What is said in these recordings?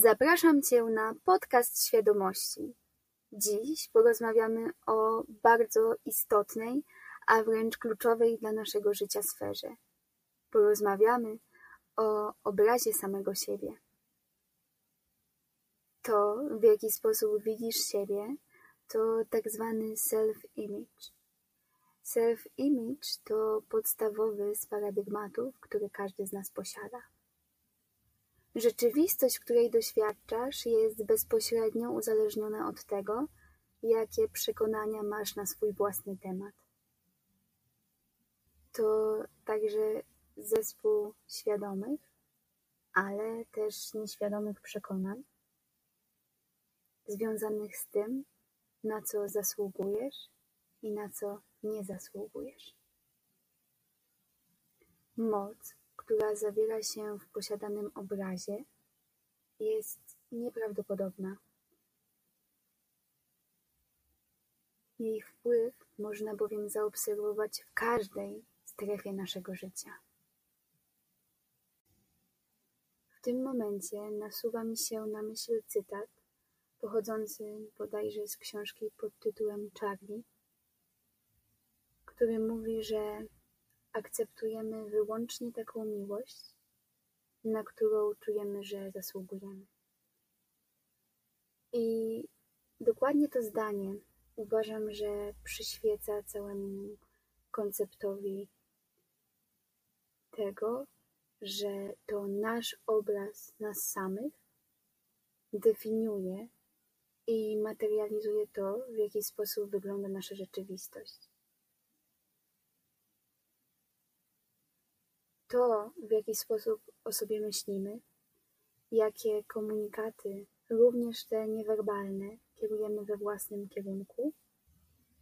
Zapraszam Cię na podcast świadomości. Dziś porozmawiamy o bardzo istotnej, a wręcz kluczowej dla naszego życia sferze. Porozmawiamy o obrazie samego siebie. To, w jaki sposób widzisz siebie, to tak zwany self-image. Self-image to podstawowy z paradygmatów, który każdy z nas posiada. Rzeczywistość, której doświadczasz, jest bezpośrednio uzależniona od tego, jakie przekonania masz na swój własny temat. To także zespół świadomych, ale też nieświadomych przekonań, związanych z tym, na co zasługujesz i na co nie zasługujesz. Moc, która zawiera się w posiadanym obrazie, jest nieprawdopodobna. Jej wpływ można bowiem zaobserwować w każdej strefie naszego życia. W tym momencie nasuwa mi się na myśl cytat pochodzący bodajże z książki pod tytułem Charlie, który mówi, że akceptujemy wyłącznie taką miłość, na którą czujemy, że zasługujemy. I dokładnie to zdanie uważam, że przyświeca całemu konceptowi tego, że to nasz obraz nas samych definiuje i materializuje to, w jaki sposób wygląda nasza rzeczywistość. To, w jaki sposób o sobie myślimy, jakie komunikaty, również te niewerbalne, kierujemy we własnym kierunku,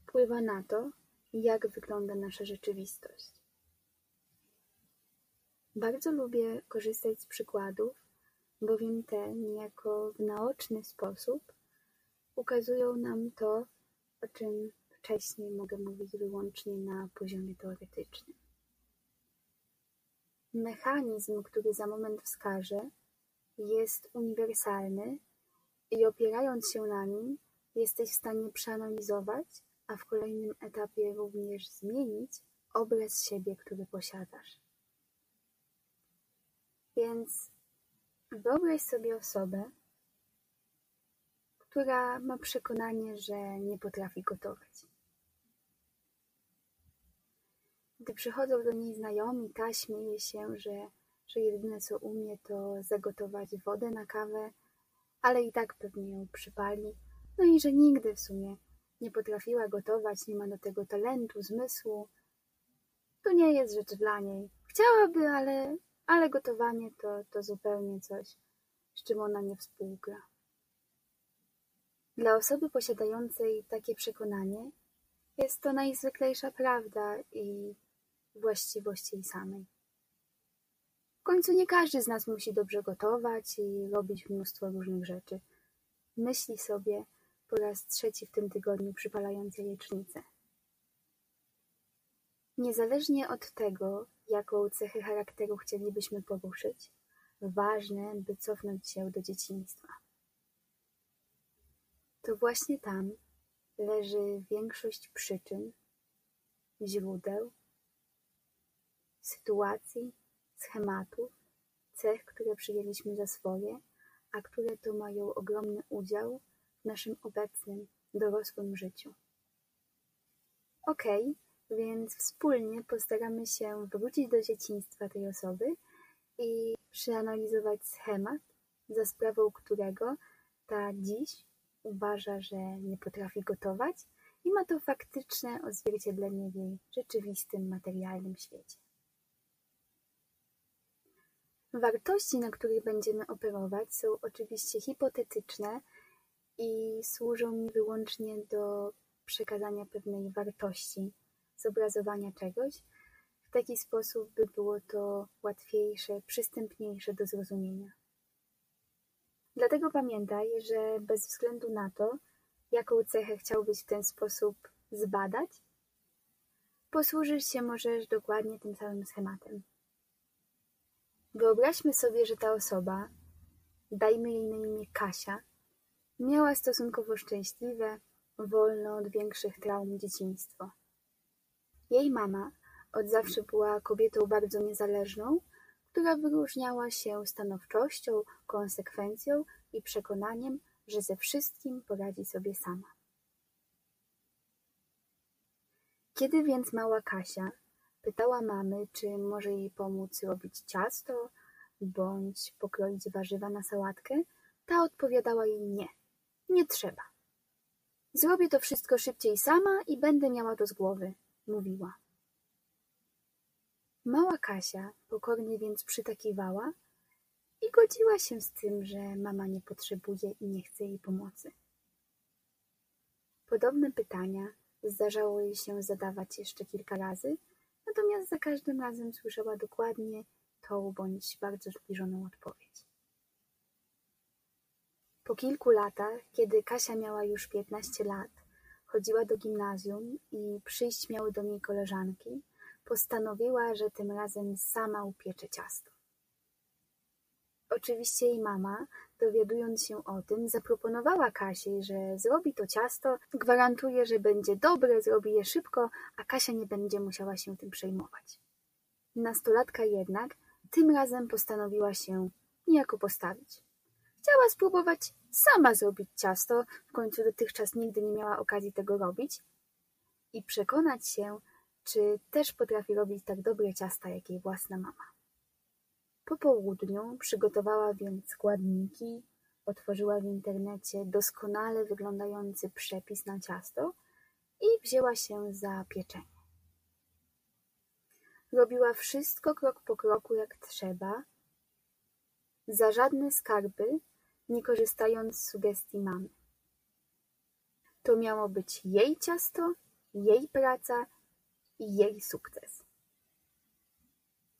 wpływa na to, jak wygląda nasza rzeczywistość. Bardzo lubię korzystać z przykładów, bowiem te niejako w naoczny sposób ukazują nam to, o czym wcześniej mogę mówić wyłącznie na poziomie teoretycznym. Mechanizm, który za moment wskażę, jest uniwersalny i opierając się na nim, jesteś w stanie przeanalizować, a w kolejnym etapie również zmienić obraz siebie, który posiadasz. Więc wyobraź sobie osobę, która ma przekonanie, że nie potrafi gotować. Gdy przychodzą do niej znajomi, ta śmieje się, że, że jedyne co umie to zagotować wodę na kawę, ale i tak pewnie ją przypali, no i że nigdy w sumie nie potrafiła gotować, nie ma do tego talentu, zmysłu. To nie jest rzecz dla niej. Chciałaby, ale, ale gotowanie to, to zupełnie coś, z czym ona nie współgra. Dla osoby posiadającej takie przekonanie jest to najzwyklejsza prawda i właściwość jej samej. W końcu nie każdy z nas musi dobrze gotować i robić mnóstwo różnych rzeczy. Myśli sobie po raz trzeci w tym tygodniu przypalając jajecznicę. Niezależnie od tego, jaką cechę charakteru chcielibyśmy poruszyć, ważne, by cofnąć się do dzieciństwa. To właśnie tam leży większość przyczyn, źródeł, sytuacji, schematów, cech, które przyjęliśmy za swoje, a które to mają ogromny udział w naszym obecnym, dorosłym życiu. Okay, więc wspólnie postaramy się wrócić do dzieciństwa tej osoby i przeanalizować schemat, za sprawą którego ta dziś uważa, że nie potrafi gotować i ma to faktyczne odzwierciedlenie w jej rzeczywistym, materialnym świecie. Wartości, na których będziemy operować, są oczywiście hipotetyczne i służą mi wyłącznie do przekazania pewnej wartości, zobrazowania czegoś w taki sposób, by było to łatwiejsze, przystępniejsze do zrozumienia. Dlatego pamiętaj, że bez względu na to, jaką cechę chciałbyś w ten sposób zbadać, posłużyć się możesz dokładnie tym samym schematem. Wyobraźmy sobie, że ta osoba dajmy jej na imię Kasia, miała stosunkowo szczęśliwe, wolne od większych traum dzieciństwo. Jej mama od zawsze była kobietą bardzo niezależną, która wyróżniała się stanowczością, konsekwencją i przekonaniem, że ze wszystkim poradzi sobie sama. Kiedy więc mała Kasia pytała mamy, czy może jej pomóc robić ciasto bądź pokroić warzywa na sałatkę, ta odpowiadała jej nie, nie trzeba. Zrobię to wszystko szybciej sama i będę miała to z głowy, mówiła. Mała Kasia pokornie więc przytakiwała i godziła się z tym, że mama nie potrzebuje i nie chce jej pomocy. Podobne pytania zdarzało jej się zadawać jeszcze kilka razy, natomiast za każdym razem słyszała dokładnie tą bądź bardzo zbliżoną odpowiedź. Po kilku latach, kiedy Kasia miała już piętnaście lat, chodziła do gimnazjum i przyjść miały do niej koleżanki, postanowiła, że tym razem sama upiecze ciasto. Oczywiście jej mama, dowiadując się o tym, zaproponowała Kasiej, że zrobi to ciasto, gwarantuje, że będzie dobre, zrobi je szybko, a Kasia nie będzie musiała się tym przejmować. Nastolatka jednak tym razem postanowiła się niejako postawić. Chciała spróbować sama zrobić ciasto, w końcu dotychczas nigdy nie miała okazji tego robić, i przekonać się, czy też potrafi robić tak dobre ciasta jak jej własna mama. Po południu przygotowała więc składniki, otworzyła w internecie doskonale wyglądający przepis na ciasto i wzięła się za pieczenie. Robiła wszystko krok po kroku jak trzeba, za żadne skarby, nie korzystając z sugestii mamy. To miało być jej ciasto, jej praca i jej sukces.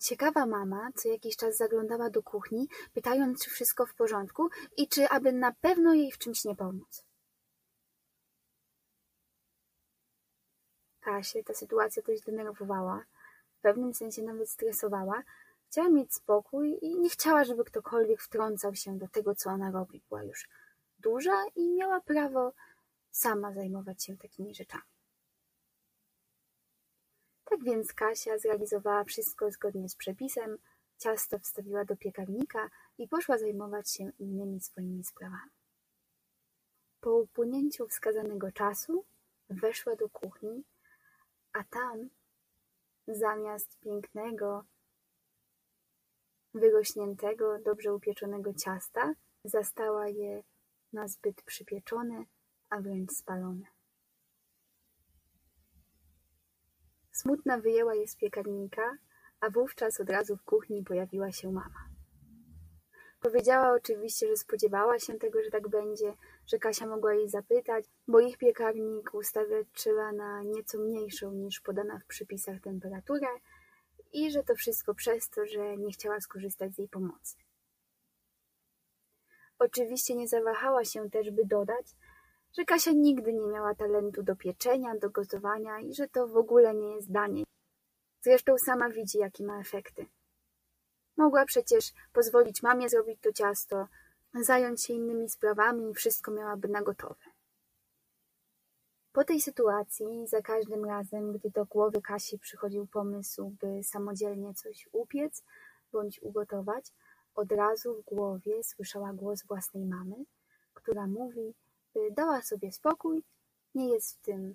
Ciekawa mama co jakiś czas zaglądała do kuchni, pytając, czy wszystko w porządku i czy aby na pewno jej w czymś nie pomóc. Kasię ta sytuacja dość denerwowała, w pewnym sensie nawet stresowała. Chciała mieć spokój i nie chciała, żeby ktokolwiek wtrącał się do tego, co ona robi. Była już duża i miała prawo sama zajmować się takimi rzeczami. Tak więc Kasia zrealizowała wszystko zgodnie z przepisem, ciasto wstawiła do piekarnika i poszła zajmować się innymi swoimi sprawami. Po upłynięciu wskazanego czasu weszła do kuchni, a tam zamiast pięknego, wyrośniętego, dobrze upieczonego ciasta zastała je na zbyt przypieczone, a wręcz spalone. Smutna wyjęła je z piekarnika, a wówczas od razu w kuchni pojawiła się mama. Powiedziała oczywiście, że spodziewała się tego, że tak będzie, że Kasia mogła jej zapytać, bo ich piekarnik ustawiczyła na nieco mniejszą niż podana w przypisach temperaturę i że to wszystko przez to, że nie chciała skorzystać z jej pomocy. Oczywiście nie zawahała się też, by dodać, że Kasia nigdy nie miała talentu do pieczenia, do gotowania i że to w ogóle nie jest danie. Zresztą sama widzi, jakie ma efekty. Mogła przecież pozwolić mamie zrobić to ciasto, zająć się innymi sprawami i wszystko miałaby na gotowe. Po tej sytuacji, za każdym razem, gdy do głowy Kasi przychodził pomysł, by samodzielnie coś upiec bądź ugotować, od razu w głowie słyszała głos własnej mamy, która mówi, dała sobie spokój, nie jest w tym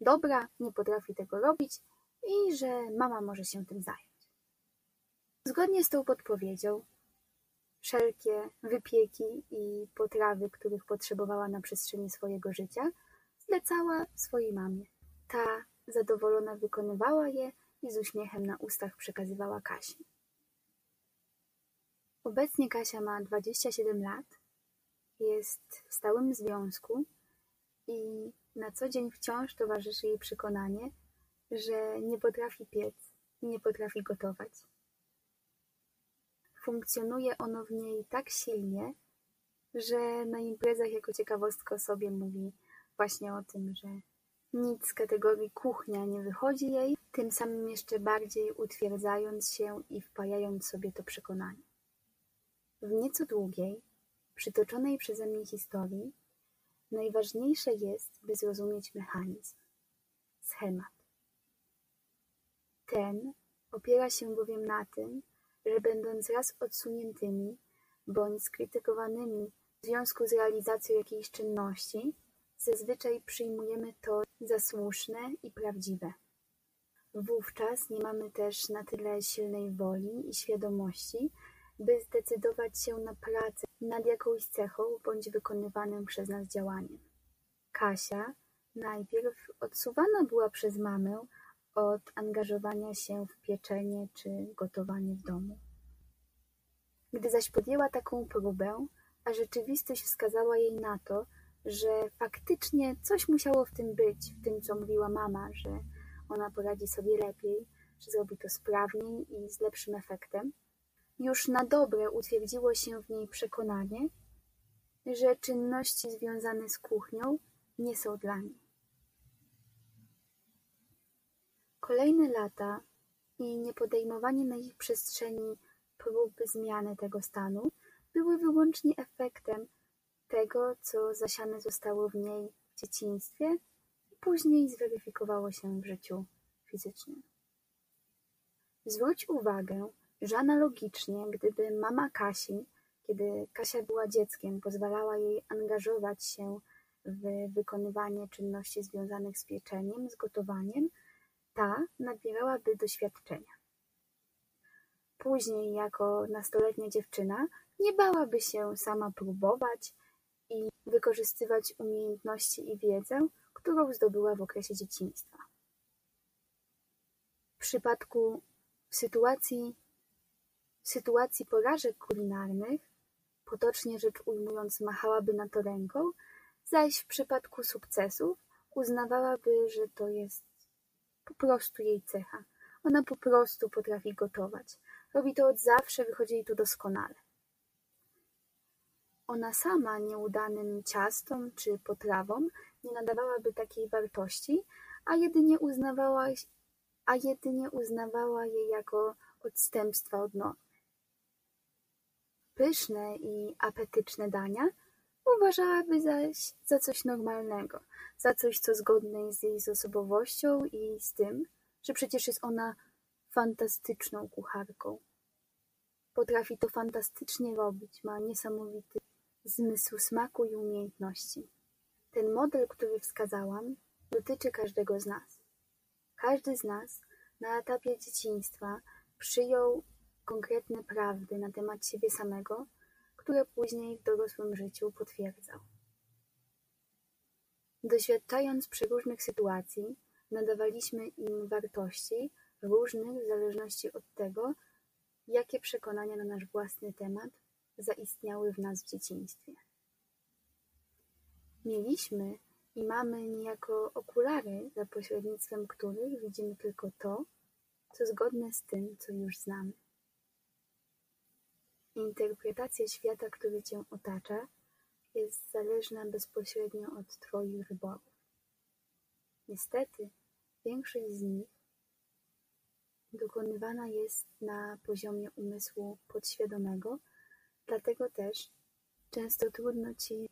dobra, nie potrafi tego robić i że mama może się tym zająć. Zgodnie z tą podpowiedzią, wszelkie wypieki i potrawy, których potrzebowała na przestrzeni swojego życia, zlecała swojej mamie. Ta zadowolona wykonywała je i z uśmiechem na ustach przekazywała Kasi. Obecnie Kasia ma 27 lat jest w stałym związku i na co dzień wciąż towarzyszy jej przekonanie, że nie potrafi piec i nie potrafi gotować. Funkcjonuje ono w niej tak silnie, że na imprezach jako ciekawostkę o sobie mówi właśnie o tym, że nic z kategorii kuchnia nie wychodzi jej, tym samym jeszcze bardziej utwierdzając się i wpajając sobie to przekonanie. W nieco długiej, przytoczonej przeze mnie historii najważniejsze jest, by zrozumieć mechanizm, schemat. Ten opiera się bowiem na tym, że będąc raz odsuniętymi bądź skrytykowanymi w związku z realizacją jakiejś czynności, zazwyczaj przyjmujemy to za słuszne i prawdziwe. Wówczas nie mamy też na tyle silnej woli i świadomości, by zdecydować się na pracę nad jakąś cechą bądź wykonywanym przez nas działaniem. Kasia najpierw odsuwana była przez mamę od angażowania się w pieczenie czy gotowanie w domu. Gdy zaś podjęła taką próbę, a rzeczywistość wskazała jej na to, że faktycznie coś musiało w tym być, w tym co mówiła mama, że ona poradzi sobie lepiej, że zrobi to sprawniej i z lepszym efektem, już na dobre utwierdziło się w niej przekonanie, że czynności związane z kuchnią nie są dla niej. Kolejne lata i niepodejmowanie na ich przestrzeni prób zmiany tego stanu były wyłącznie efektem tego, co zasiane zostało w niej w dzieciństwie i później zweryfikowało się w życiu fizycznym. Zwróć uwagę, że analogicznie, gdyby mama Kasi, kiedy Kasia była dzieckiem, pozwalała jej angażować się w wykonywanie czynności związanych z pieczeniem, z gotowaniem, ta nabierałaby doświadczenia. Później, jako nastoletnia dziewczyna, nie bałaby się sama próbować i wykorzystywać umiejętności i wiedzę, którą zdobyła w okresie dzieciństwa. W przypadku sytuacji w sytuacji porażek kulinarnych, potocznie rzecz ujmując machałaby na to ręką, zaś w przypadku sukcesów uznawałaby, że to jest po prostu jej cecha. Ona po prostu potrafi gotować. Robi to od zawsze, wychodzi jej to doskonale. Ona sama nieudanym ciastom czy potrawom nie nadawałaby takiej wartości, a jedynie uznawała, a jedynie uznawała je jako odstępstwa od normy. Pyszne i apetyczne dania uważałaby zaś za coś normalnego, za coś, co zgodne jest z jej osobowością i z tym, że przecież jest ona fantastyczną kucharką. Potrafi to fantastycznie robić, ma niesamowity zmysł smaku i umiejętności. Ten model, który wskazałam, dotyczy każdego z nas. Każdy z nas na etapie dzieciństwa przyjął konkretne prawdy na temat siebie samego, które później w dorosłym życiu potwierdzał. Doświadczając przeróżnych sytuacji, nadawaliśmy im wartości różnych w zależności od tego, jakie przekonania na nasz własny temat zaistniały w nas w dzieciństwie. Mieliśmy i mamy niejako okulary, za pośrednictwem których widzimy tylko to, co zgodne z tym, co już znamy. Interpretacja świata, który cię otacza, jest zależna bezpośrednio od twoich wyborów. Niestety, większość z nich dokonywana jest na poziomie umysłu podświadomego, dlatego też często trudno ci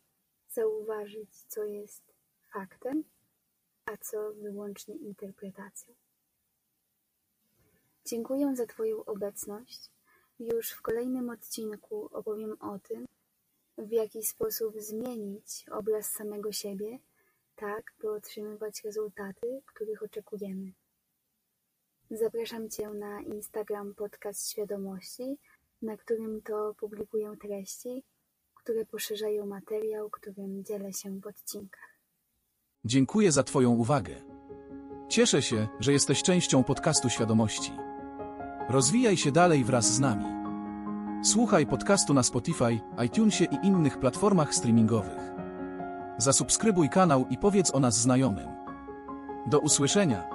zauważyć, co jest faktem, a co wyłącznie interpretacją. Dziękuję za Twoją obecność już w kolejnym odcinku opowiem o tym, w jaki sposób zmienić obraz samego siebie, tak by otrzymywać rezultaty, których oczekujemy. Zapraszam Cię na Instagram Podcast Świadomości, na którym to publikuję treści, które poszerzają materiał, którym dzielę się w odcinkach. Dziękuję za Twoją uwagę. Cieszę się, że jesteś częścią podcastu Świadomości. Rozwijaj się dalej wraz z nami. Słuchaj podcastu na Spotify, iTunesie i innych platformach streamingowych. Zasubskrybuj kanał i powiedz o nas znajomym. Do usłyszenia.